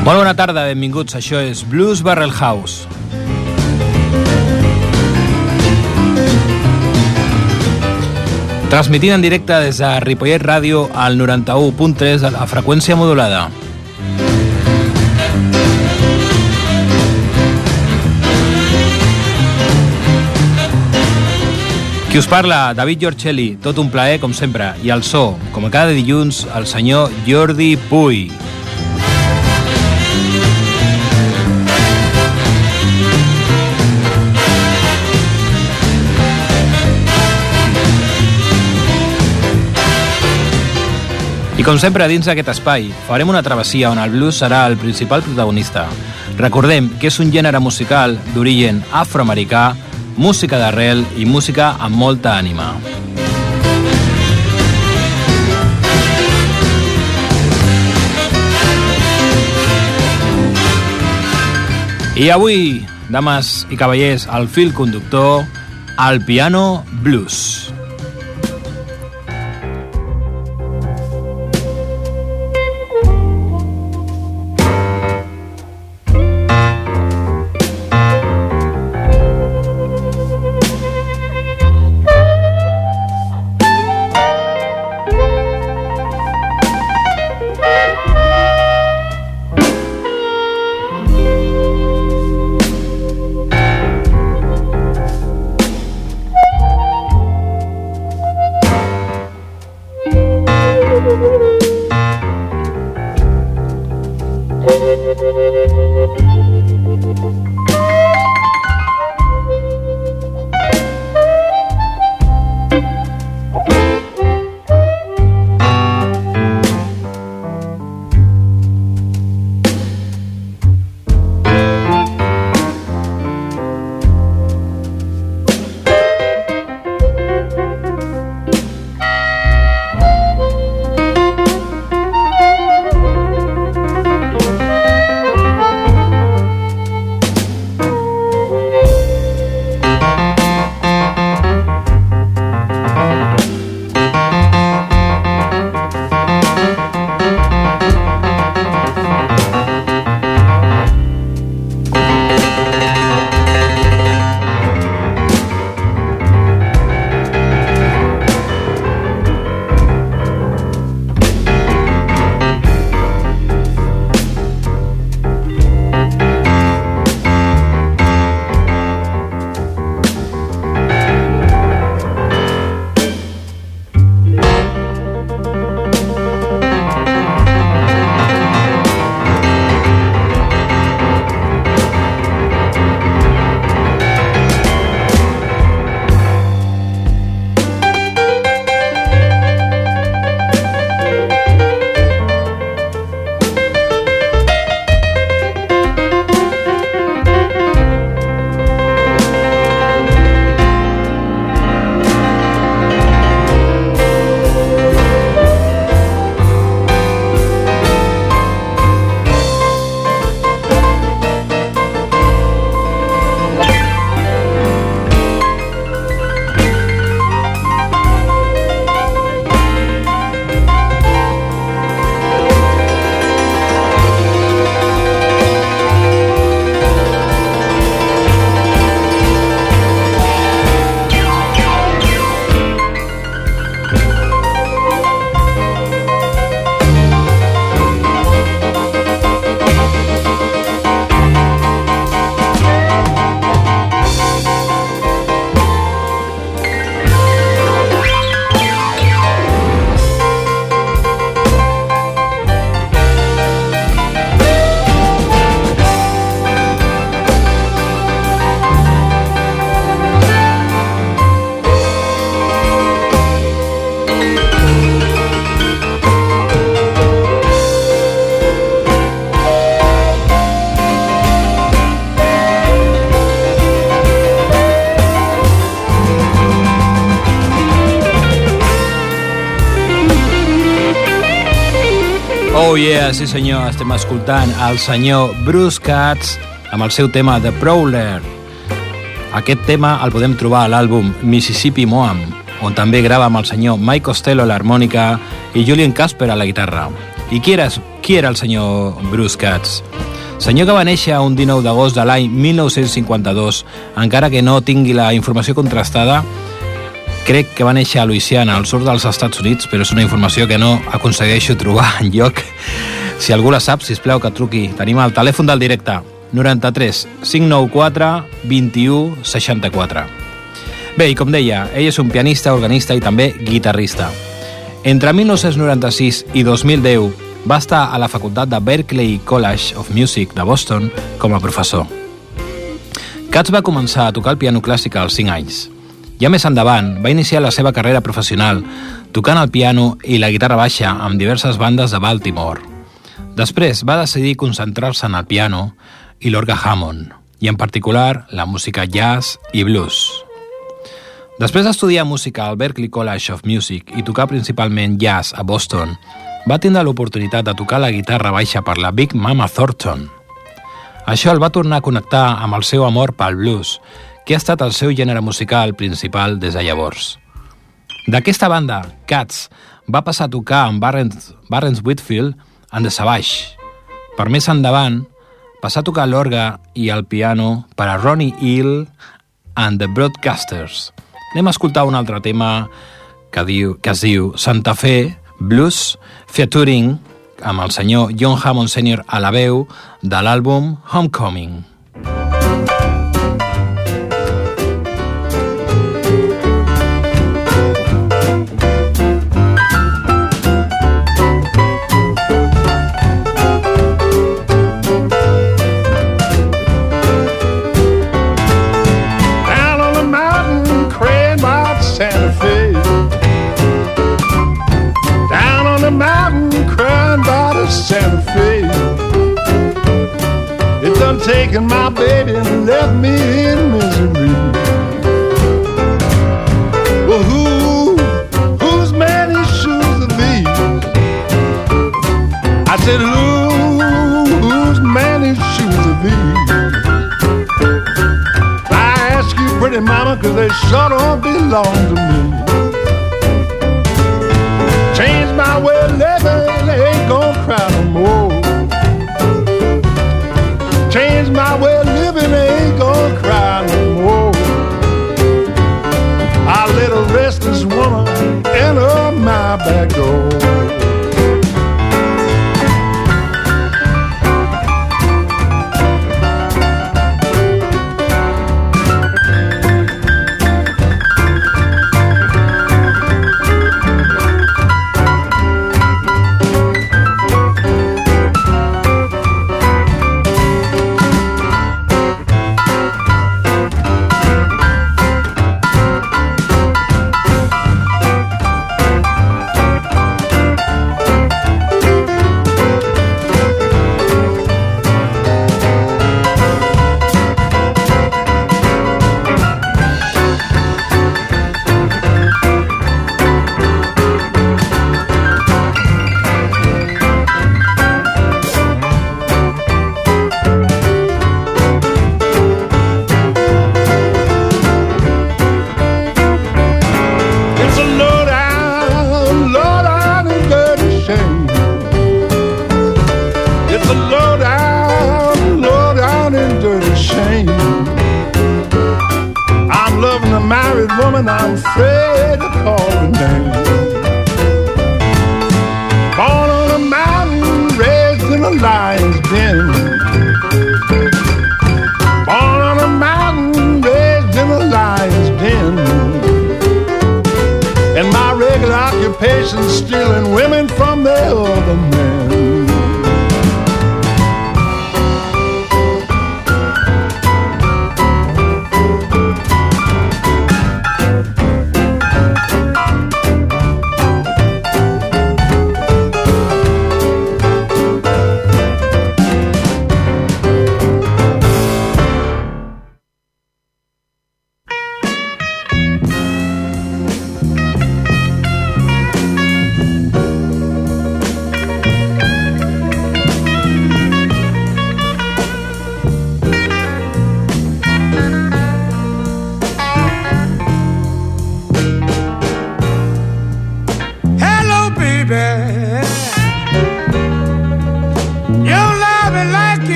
Molt bona tarda, benvinguts. Això és Blues Barrel House. Transmitint en directe des de Ripollet Ràdio al 91.3 a la freqüència modulada. Qui us parla, David Giorcelli, tot un plaer, com sempre, i el so, com a cada dilluns, el senyor Jordi Puy. I com sempre, dins d'aquest espai, farem una travessia on el blues serà el principal protagonista. Recordem que és un gènere musical d'origen afroamericà, música d'arrel i música amb molta ànima. I avui, dames i cavallers, al fil conductor, al piano blues. Yeah, sí senyor, estem escoltant el senyor Bruce Katz amb el seu tema The Prowler. Aquest tema el podem trobar a l'àlbum Mississippi Moam, on també grava amb el senyor Mike Costello a l'harmònica i Julian Casper a la guitarra. I qui era, qui era el senyor Bruce Katz? Senyor que va néixer un 19 d'agost de l'any 1952, encara que no tingui la informació contrastada, crec que va néixer a Louisiana, al sud dels Estats Units, però és una informació que no aconsegueixo trobar en lloc. Si algú la sap, si plau que truqui. Tenim el telèfon del directe, 93 594 21 64. Bé, i com deia, ell és un pianista, organista i també guitarrista. Entre 1996 i 2010 va estar a la facultat de Berklee College of Music de Boston com a professor. Katz va començar a tocar el piano clàssic als 5 anys. Ja més endavant, va iniciar la seva carrera professional tocant el piano i la guitarra baixa amb diverses bandes de Baltimore. Després va decidir concentrar-se en el piano i l'orga Hammond, i en particular la música jazz i blues. Després d'estudiar música al Berklee College of Music i tocar principalment jazz a Boston, va tindre l'oportunitat de tocar la guitarra baixa per la Big Mama Thornton. Això el va tornar a connectar amb el seu amor pel blues, que ha estat el seu gènere musical principal des de llavors. D'aquesta banda, Cats va passar a tocar amb Barrens, Barrens Whitfield en The Savage. Per més endavant, passar a tocar l'orga i el piano per a Ronnie Hill and the Broadcasters, Anem a escoltar un altre tema que, diu, que es diu Santa Fe Blues featuring amb el senyor John Hammond Sr. a la veu de l'àlbum Homecoming.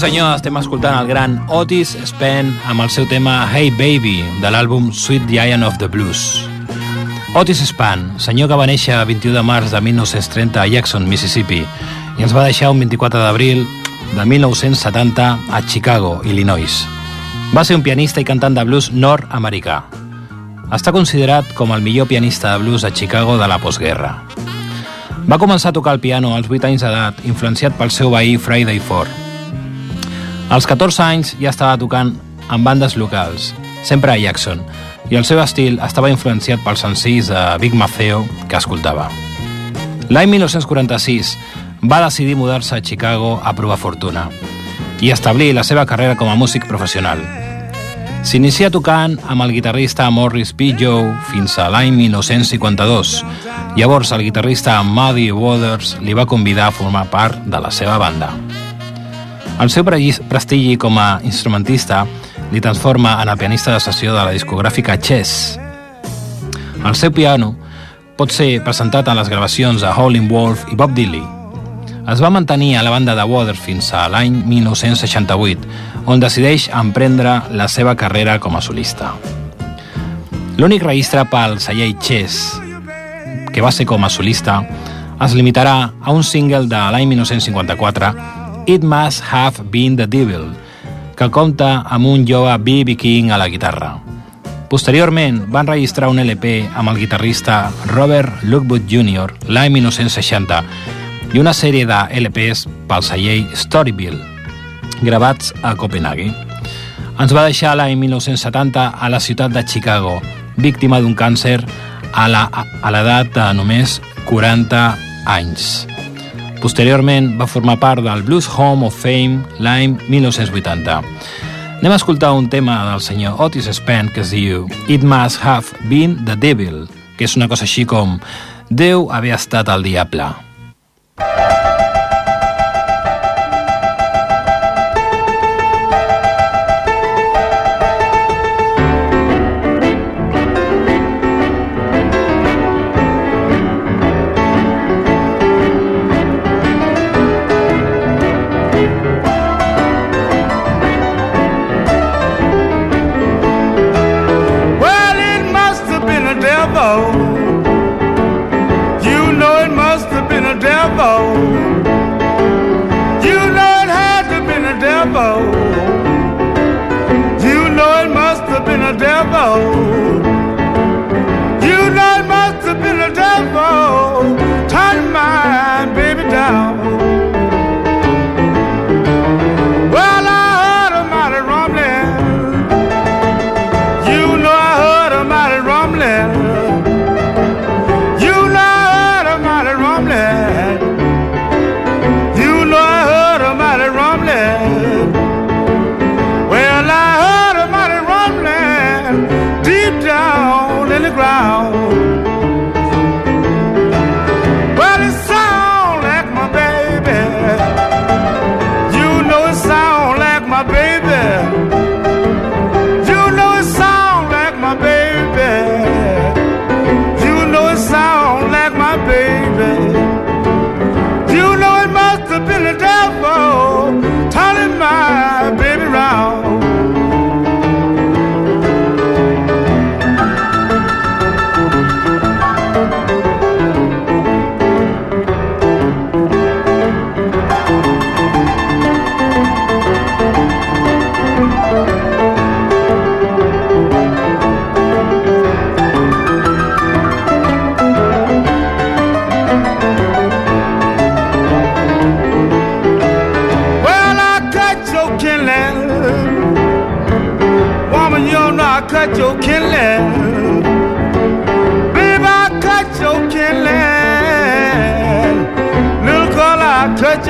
Senyor, estem escoltant el gran Otis Spen amb el seu tema Hey Baby de l'àlbum Sweet Giant of the Blues. Otis Span, senyor que va néixer el 21 de març de 1930 a Jackson, Mississippi, i ens va deixar un 24 d'abril de 1970 a Chicago, Illinois. Va ser un pianista i cantant de blues nord-americà. Està considerat com el millor pianista de blues a Chicago de la postguerra. Va començar a tocar el piano als 8 anys d'edat, influenciat pel seu veí Friday Ford. Als 14 anys ja estava tocant en bandes locals, sempre a Jackson, i el seu estil estava influenciat pels senzills de Big Maceo que escoltava. L'any 1946 va decidir mudar-se a Chicago a provar fortuna i establir la seva carrera com a músic professional. S'inicia tocant amb el guitarrista Morris P. Joe fins a l'any 1952. Llavors el guitarrista Muddy Waters li va convidar a formar part de la seva banda. El seu prestigi com a instrumentista li transforma en el pianista de sessió de la discogràfica Chess. El seu piano pot ser presentat a les gravacions de Howlin' Wolf i Bob Dylan. Es va mantenir a la banda de Waters fins a l'any 1968, on decideix emprendre la seva carrera com a solista. L'únic registre pel celler Chess, que va ser com a solista, es limitarà a un single de l'any 1954 It Must Have Been the Devil, que compta amb un jove B.B. King a la guitarra. Posteriorment, van registrar un LP amb el guitarrista Robert Lookwood Jr. l'any 1960 i una sèrie de LPs pel celler Storyville, gravats a Copenhague. Ens va deixar l'any 1970 a la ciutat de Chicago, víctima d'un càncer a l'edat de només 40 anys. Posteriorment va formar part del Blues Home of Fame l'any 1980. Anem a escoltar un tema del senyor Otis Spann que es diu It Must Have Been the Devil, que és una cosa així com Déu havia estat el diable.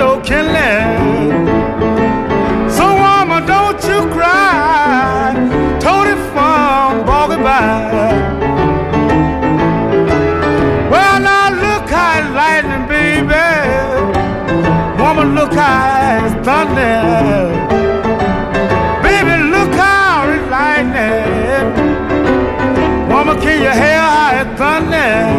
Your kindling. So, woman, don't you cry. Tony from Boggy by. Well, now look how it's lightning, baby. Woman, look how it's thunder. Baby, look how it's lightning. Woman, can you hear how it's thunder?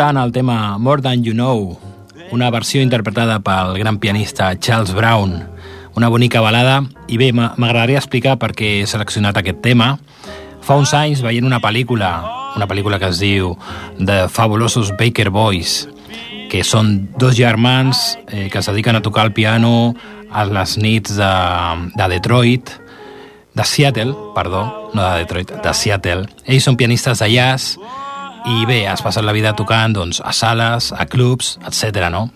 Escoltant el tema More Than You Know, una versió interpretada pel gran pianista Charles Brown, una bonica balada, i bé, m'a- m'agradaria explicar per què he seleccionat aquest tema. Fa uns anys, veient una pel·lícula, una pel·lícula que es diu The Fabulosos Baker Boys, que són dos germans eh, que es dediquen a tocar el piano a les nits de, de Detroit, de Seattle, perdó, no de Detroit, de Seattle. Ells són pianistes de jazz i bé, has passat la vida tocant doncs, a sales, a clubs, etc. no?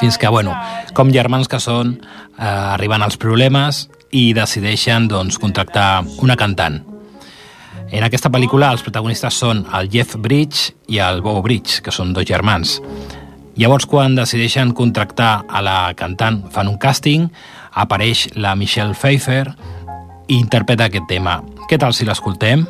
Fins que, bueno, com germans que són, eh, arriben els problemes i decideixen doncs, contractar una cantant. En aquesta pel·lícula els protagonistes són el Jeff Bridge i el Bo Bridge, que són dos germans. Llavors, quan decideixen contractar a la cantant, fan un càsting, apareix la Michelle Pfeiffer i interpreta aquest tema. Què tal si l'escoltem?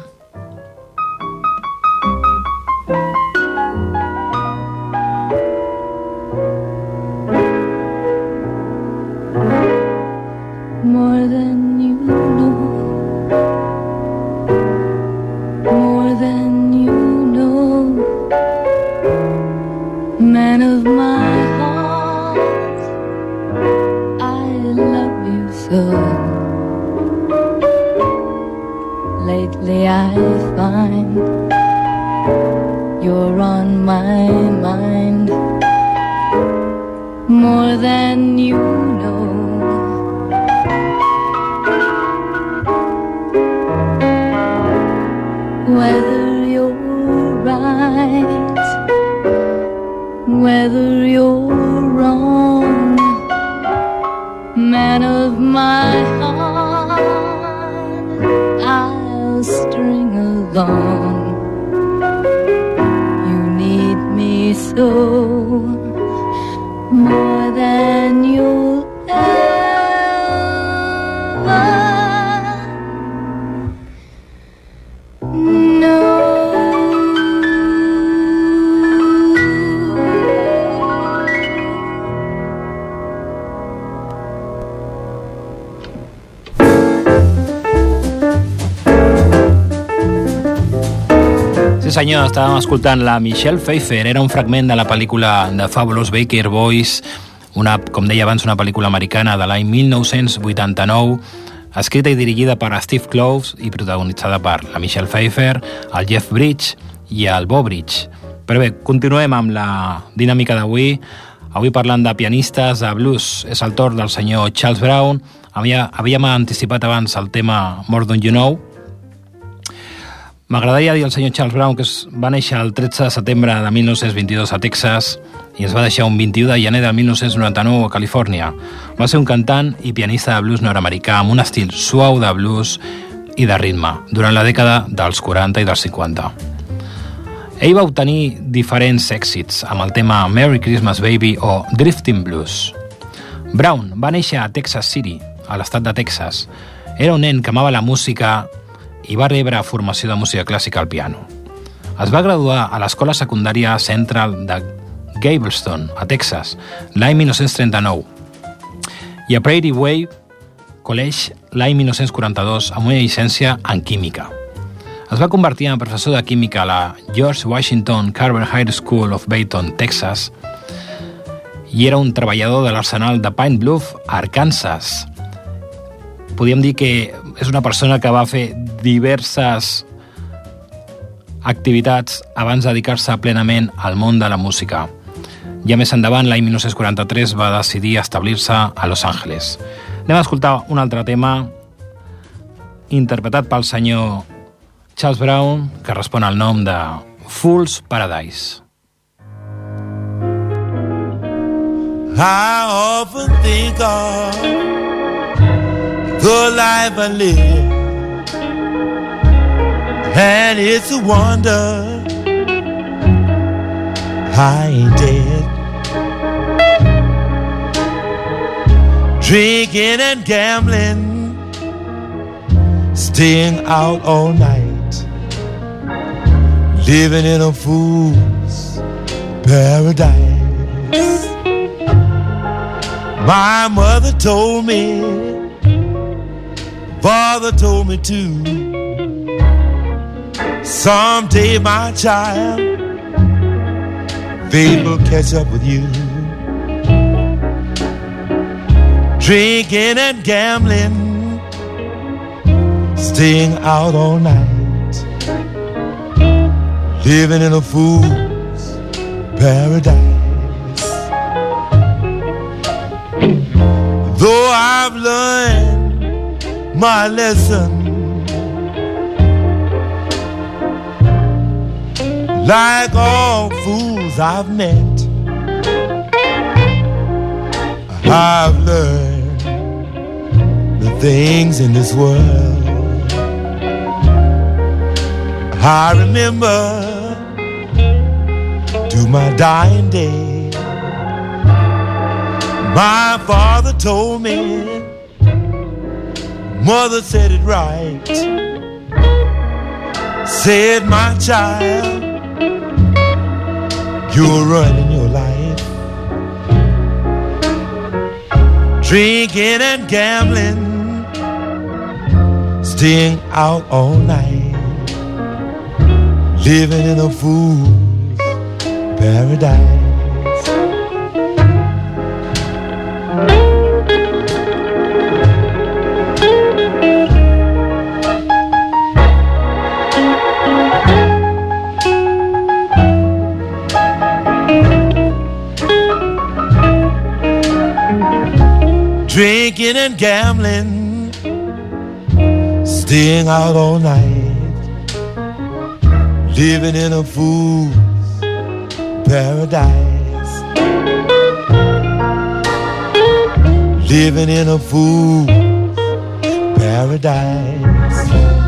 gone senyor, estàvem escoltant la Michelle Pfeiffer. Era un fragment de la pel·lícula The Fabulous Baker Boys, una, com deia abans, una pel·lícula americana de l'any 1989, escrita i dirigida per Steve Kloves i protagonitzada per la Michelle Pfeiffer, el Jeff Bridge i el Bo Bridge. Però bé, continuem amb la dinàmica d'avui. Avui parlant de pianistes, de blues, és el torn del senyor Charles Brown. Havia, havíem anticipat abans el tema More Than You Know, M'agradaria dir al senyor Charles Brown que va néixer el 13 de setembre de 1922 a Texas i es va deixar un 21 de gener de 1999 a Califòrnia. Va ser un cantant i pianista de blues nord-americà amb un estil suau de blues i de ritme durant la dècada dels 40 i dels 50. Ell va obtenir diferents èxits amb el tema Merry Christmas Baby o Drifting Blues. Brown va néixer a Texas City, a l'estat de Texas. Era un nen que amava la música i va rebre formació de música clàssica al piano. Es va graduar a l'escola secundària Central de Gableston, a Texas, l'any 1939, i a Prairie Way College l'any 1942 amb una llicència en química. Es va convertir en professor de química a la George Washington Carver High School of Bayton, Texas, i era un treballador de l'arsenal de Pine Bluff, Arkansas. Podríem dir que és una persona que va fer diverses activitats abans de dedicar-se plenament al món de la música. Ja més endavant, l'any 1943, va decidir establir-se a Los Angeles. Anem a escoltar un altre tema interpretat pel senyor Charles Brown, que respon al nom de Fool's Paradise. I often think of the life I live, and it's a wonder I ain't dead. Drinking and gambling, staying out all night, living in a fool's paradise. My mother told me, father told me too. Someday, my child, fate will catch up with you. Drinking and gambling, staying out all night, living in a fool's paradise. Though I've learned my lesson, like all fools I've met, I've learned the things in this world. I remember to my dying day. My father told me, mother said it right. Said, my child, you're running your life. Drinking and gambling, staying out all night, living in a fool's paradise. Drinking and gambling, staying out all night, living in a fool's paradise, living in a fool's paradise.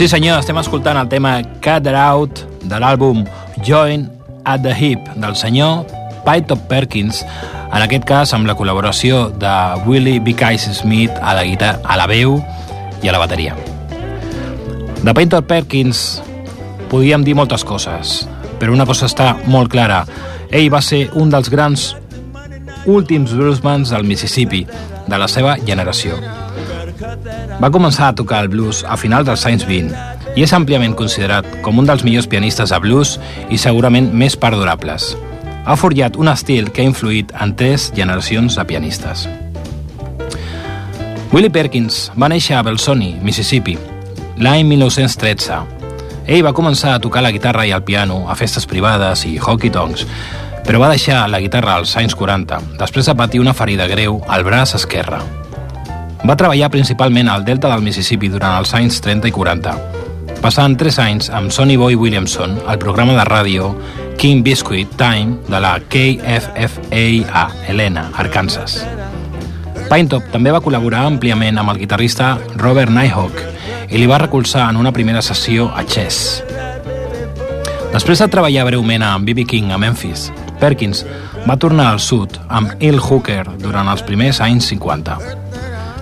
Sí senyor, estem escoltant el tema Cut It Out de l'àlbum Join at the Hip del senyor Pytop Perkins, en aquest cas amb la col·laboració de Willie B. Case Smith a la, guitarra, a la veu i a la bateria. De Pytop Perkins podíem dir moltes coses, però una cosa està molt clara. Ell va ser un dels grans últims bluesmans del Mississippi, de la seva generació. Va començar a tocar el blues a final dels anys 20 i és àmpliament considerat com un dels millors pianistes de blues i segurament més perdurables. Ha forjat un estil que ha influït en tres generacions de pianistes. Willie Perkins va néixer a Belzoni, Mississippi, l'any 1913. Ell va començar a tocar la guitarra i el piano a festes privades i hockey-tongs, però va deixar la guitarra als anys 40, després de patir una ferida greu al braç esquerre. Va treballar principalment al delta del Mississippi durant els anys 30 i 40, passant 3 anys amb Sonny Boy Williamson al programa de ràdio King Biscuit Time de la KFFA a Helena, Arkansas. Pinetop també va col·laborar àmpliament amb el guitarrista Robert Nighthawk i li va recolzar en una primera sessió a Chess. Després de treballar breument amb B.B. King a Memphis, Perkins va tornar al sud amb Il Hooker durant els primers anys 50.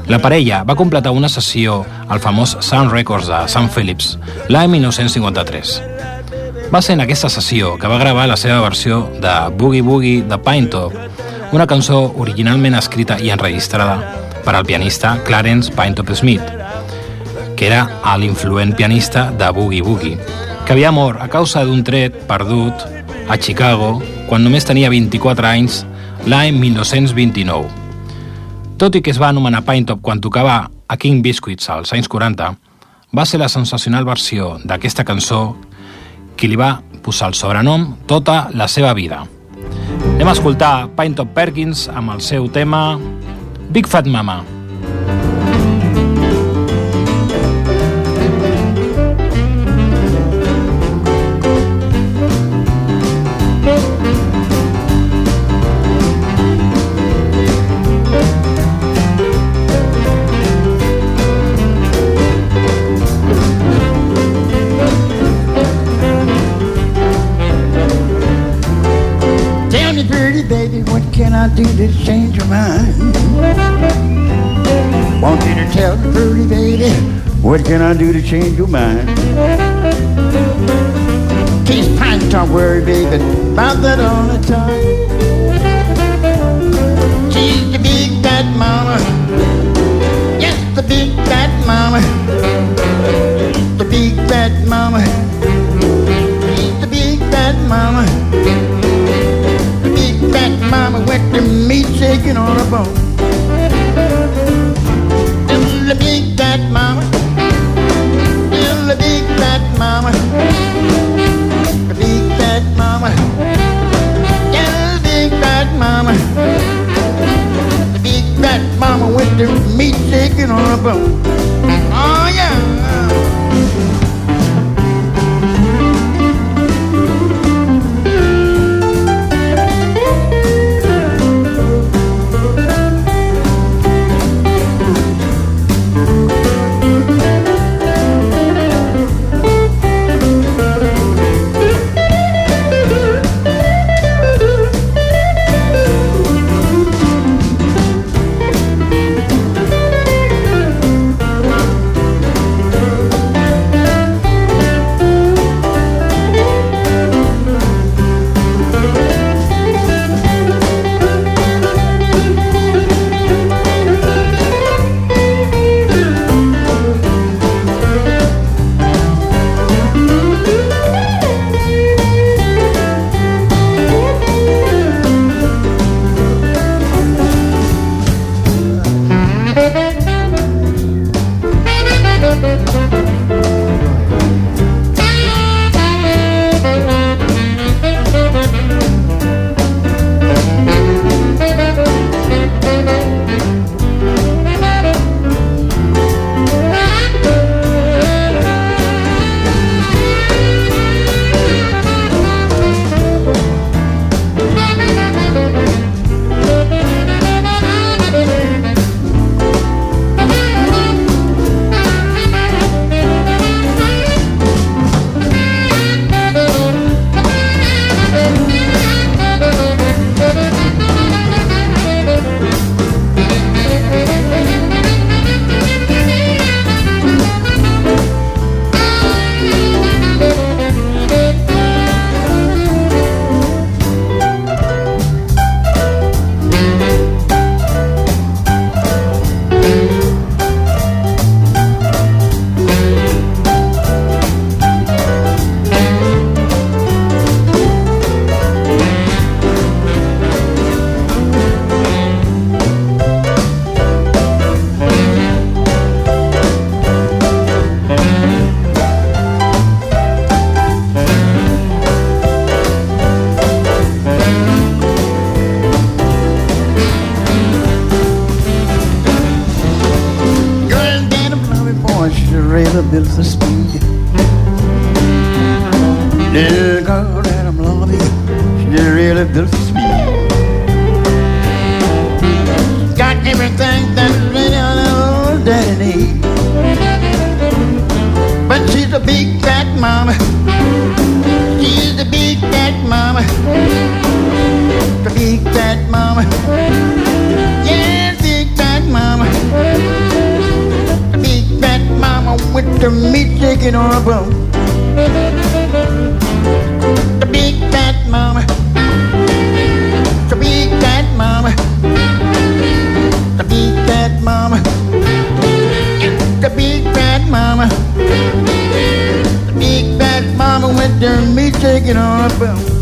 La parella va completar una sessió al famós Sound Records de Sam Phillips l'any 1953. Va ser en aquesta sessió que va gravar la seva versió de Boogie Boogie de Pinetop, una cançó originalment escrita i enregistrada per al pianista Clarence Pinetop Smith, que era l'influent pianista de Boogie Boogie, que havia mort a causa d'un tret perdut a Chicago quan només tenia 24 anys l'any 1929. Tot i que es va anomenar Pinetop quan tocava a King Biscuits als anys 40, va ser la sensacional versió d'aquesta cançó qui li va posar el sobrenom tota la seva vida. Anem a escoltar Pinetop Perkins amb el seu tema Big Fat Mama. Tell What can I do to change your mind? Case pint don't worry, baby, about that all the time. She's the big fat mama, yes, the big fat mama, the big fat mama, she's the big fat mama, the big fat mama with the meat shaking on her bone. You know I about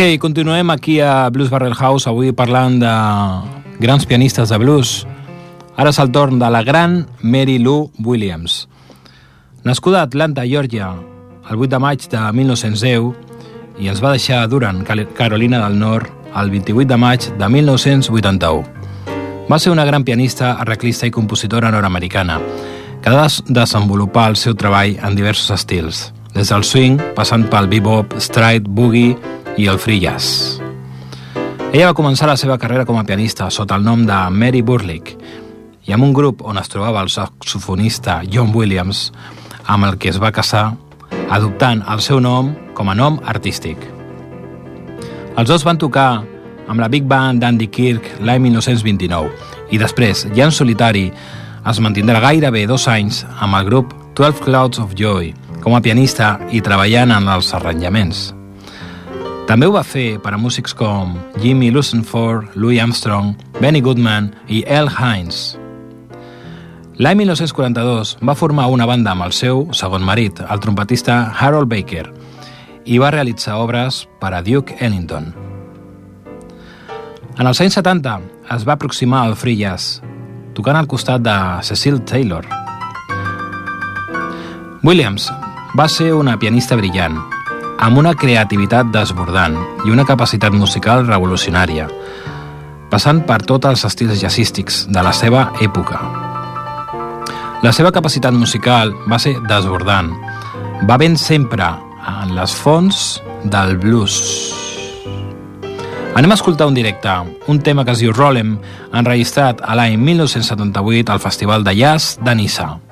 Ok, continuem aquí a Blues Barrel House, avui parlant de grans pianistes de blues. Ara és el torn de la gran Mary Lou Williams. Nascuda a Atlanta, Georgia, el 8 de maig de 1910 i ens va deixar Cal- Carolina del Nord, el 28 de maig de 1981. Va ser una gran pianista, arreglista i compositora nord-americana, que va des- desenvolupar el seu treball en diversos estils, des del swing, passant pel bebop, stride, boogie i el free jazz. Ella va començar la seva carrera com a pianista sota el nom de Mary Burlick i amb un grup on es trobava el saxofonista John Williams, amb el que es va casar, adoptant el seu nom com a nom artístic. Els dos van tocar amb la Big Band d'Andy Kirk l'any 1929 i després, ja en solitari, es mantindrà gairebé dos anys amb el grup 12 Clouds of Joy com a pianista i treballant en els arranjaments. També ho va fer per a músics com Jimmy Lucenford, Louis Armstrong, Benny Goodman i L. Hines. L'any 1942 va formar una banda amb el seu segon marit, el trompetista Harold Baker, i va realitzar obres per a Duke Ellington. En els anys 70 es va aproximar al free jazz, tocant al costat de Cecil Taylor. Williams va ser una pianista brillant, amb una creativitat desbordant i una capacitat musical revolucionària, passant per tots els estils jazzístics de la seva època. La seva capacitat musical va ser desbordant. Va ben sempre en les fonts del blues. Anem a escoltar un directe, un tema que es diu Rollem, enregistrat a l'any 1978 al Festival de Jazz de Nissa. Rollin',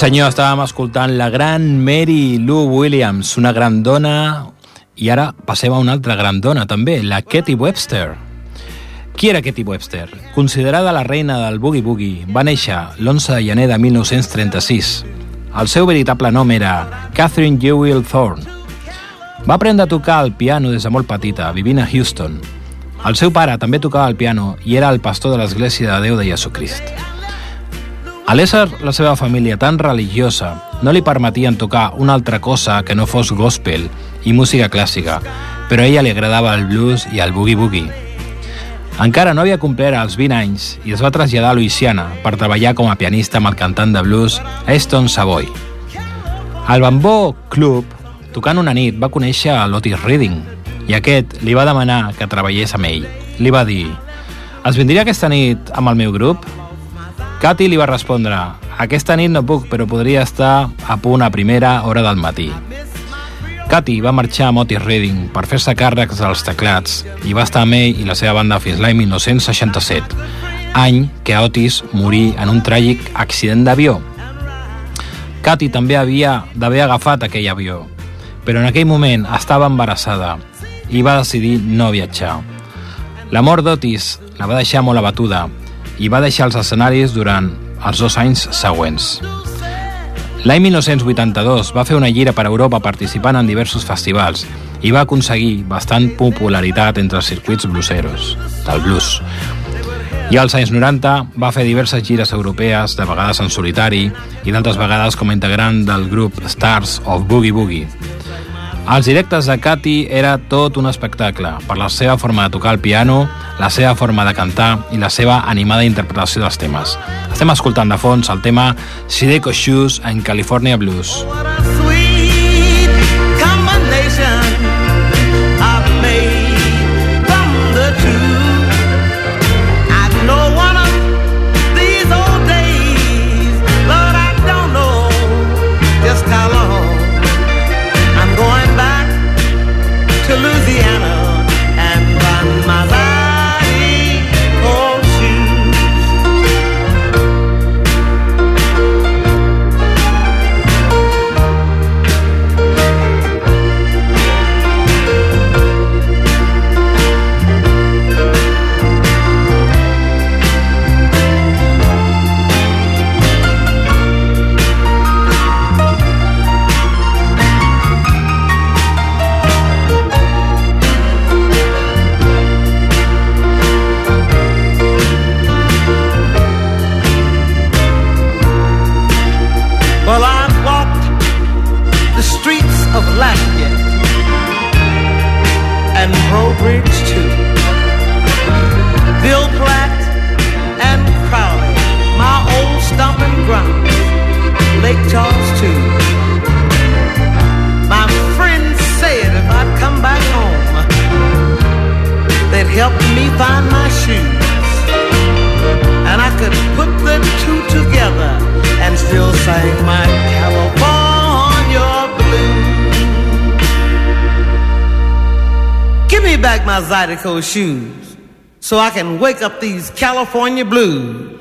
senyor, estàvem escoltant la gran Mary Lou Williams, una gran dona, i ara passem a una altra gran dona també, la Katie Webster. Qui era Katie Webster? Considerada la reina del boogie-boogie, va néixer l'11 de gener de 1936. El seu veritable nom era Catherine Jewel Thorne. Va aprendre a tocar el piano des de molt petita, vivint a Houston. El seu pare també tocava el piano i era el pastor de l'Església de Déu de Jesucrist. A l'ésser la seva família tan religiosa, no li permetien tocar una altra cosa que no fos gospel i música clàssica, però a ella li agradava el blues i el boogie-boogie. Encara no havia complert els 20 anys i es va traslladar a Louisiana per treballar com a pianista amb el cantant de blues Aston Savoy. Al Bamboo Club, tocant una nit, va conèixer a l'Otis Reading i aquest li va demanar que treballés amb ell. Li va dir «Es vindria aquesta nit amb el meu grup?» Cathy li va respondre «Aquesta nit no puc, però podria estar a punt a primera hora del matí». Cathy va marxar amb Otis Redding per fer-se càrrecs dels teclats i va estar amb ell i la seva banda fins l'any 1967, any que Otis morí en un tràgic accident d'avió. Cathy també havia d'haver agafat aquell avió, però en aquell moment estava embarassada i va decidir no viatjar. La mort d'Otis la va deixar molt abatuda i va deixar els escenaris durant els dos anys següents. L'any 1982 va fer una gira per Europa participant en diversos festivals i va aconseguir bastant popularitat entre els circuits blueseros, del blues. I als anys 90 va fer diverses gires europees, de vegades en solitari i d'altres vegades com a integrant del grup Stars of Boogie Boogie. Els directes de Cathy era tot un espectacle, per la seva forma de tocar el piano, la seva forma de cantar i la seva animada interpretació dels temes. Estem escoltant de fons el tema Sideco Shoes en California Blues. What Zydeco shoes so I can wake up these California blues.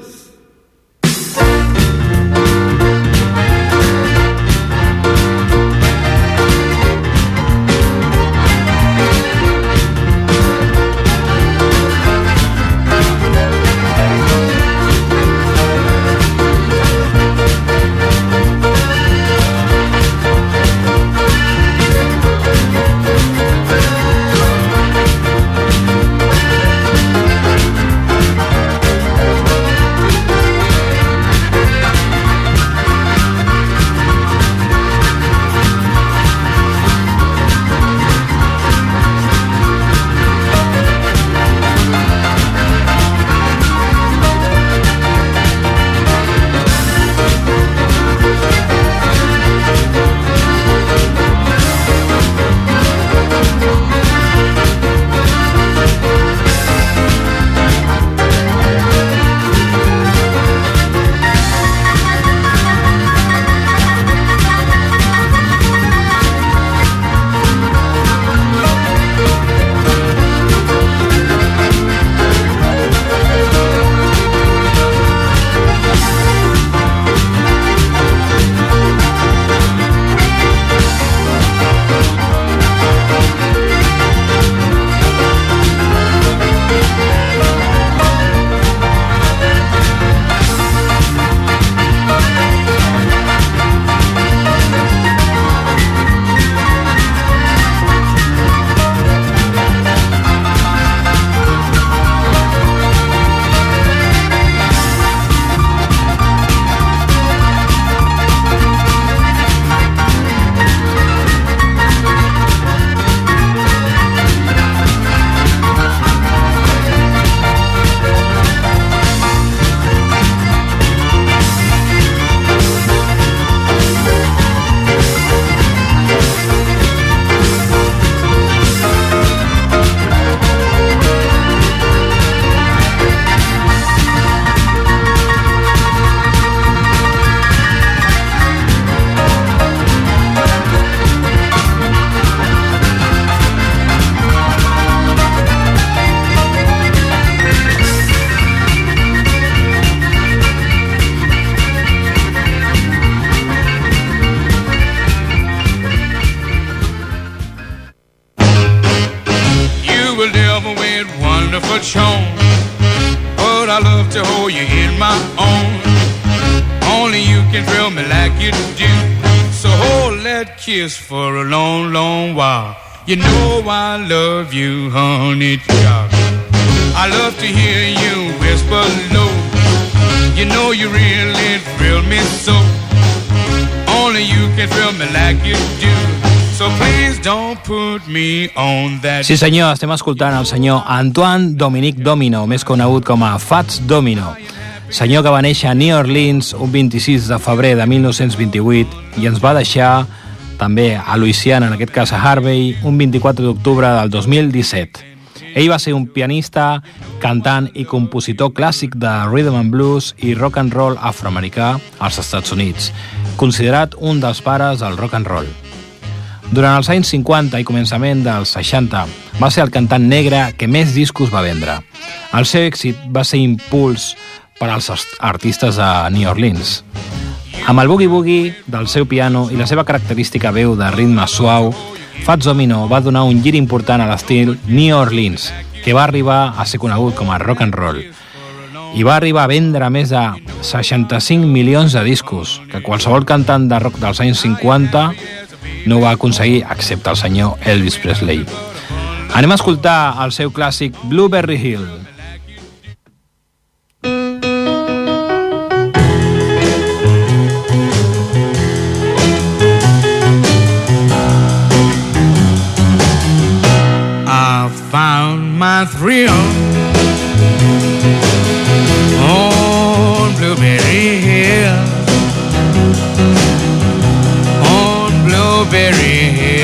Kiss for a long, long while. You know I love you, honey child. I love to hear you whisper low. You know you really thrill me so. Only you can thrill me like you do. So. Sí senyor, estem escoltant el senyor Antoine Dominique Domino, més conegut com a Fats Domino. Senyor que va néixer a New Orleans un 26 de febrer de 1928 i ens va deixar també a Louisiana, en aquest cas a Harvey, un 24 d'octubre del 2017. Ell va ser un pianista, cantant i compositor clàssic de rhythm and blues i rock and roll afroamericà als Estats Units, considerat un dels pares del rock and roll. Durant els anys 50 i començament dels 60, va ser el cantant negre que més discos va vendre. El seu èxit va ser impuls per als artistes de New Orleans. Amb el boogie-boogie del seu piano i la seva característica veu de ritme suau, Fats Domino va donar un gir important a l'estil New Orleans, que va arribar a ser conegut com a rock and roll. I va arribar a vendre més de 65 milions de discos, que qualsevol cantant de rock dels anys 50 no va aconseguir, excepte el senyor Elvis Presley. Anem a escoltar el seu clàssic Blueberry Hill. Found my thrill on Blueberry Hill. On Blueberry Hill.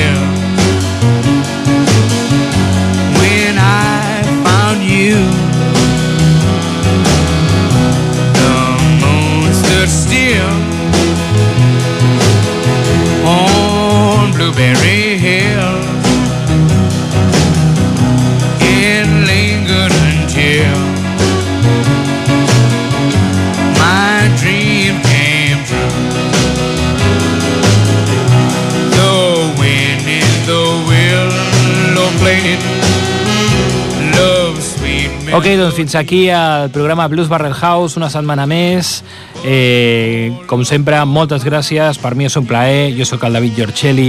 Ok, doncs fins aquí el programa Blues Barrel House, una setmana més. Eh, com sempre, moltes gràcies. Per mi és un plaer. Jo sóc el David Giorcelli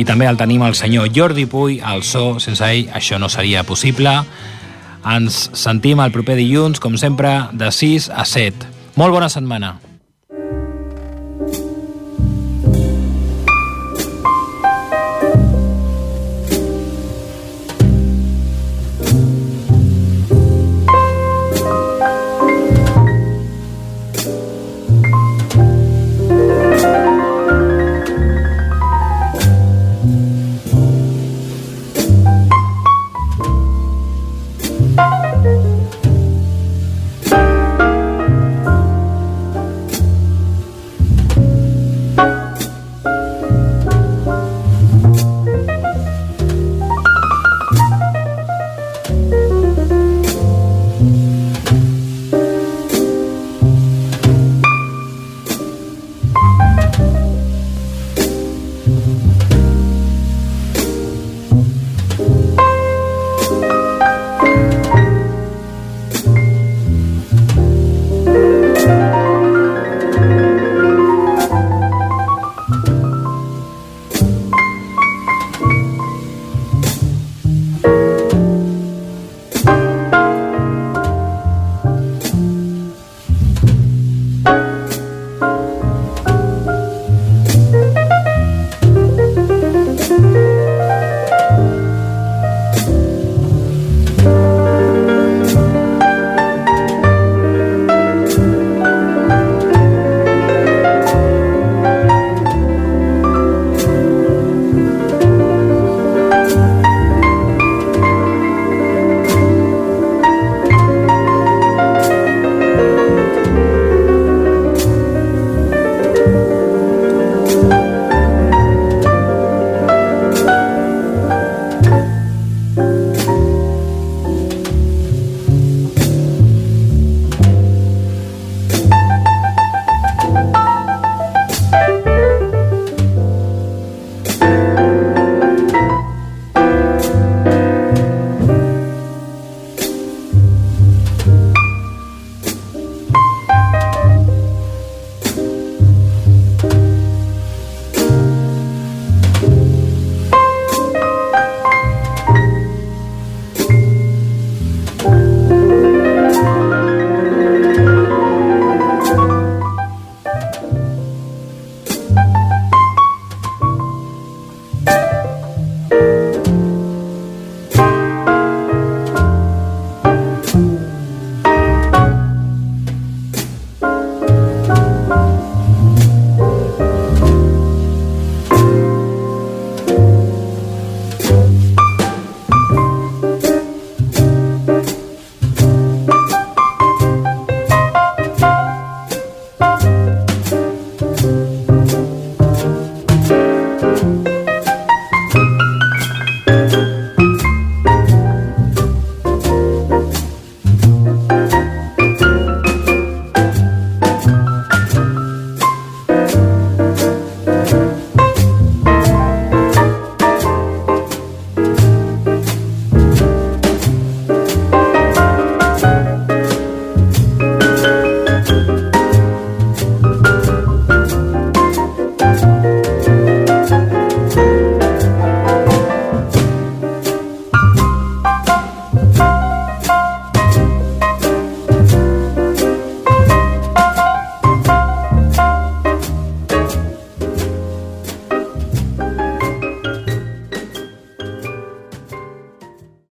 i també el tenim el senyor Jordi Puy, al so. Sense ell això no seria possible. Ens sentim el proper dilluns, com sempre, de 6 a 7. Molt bona setmana.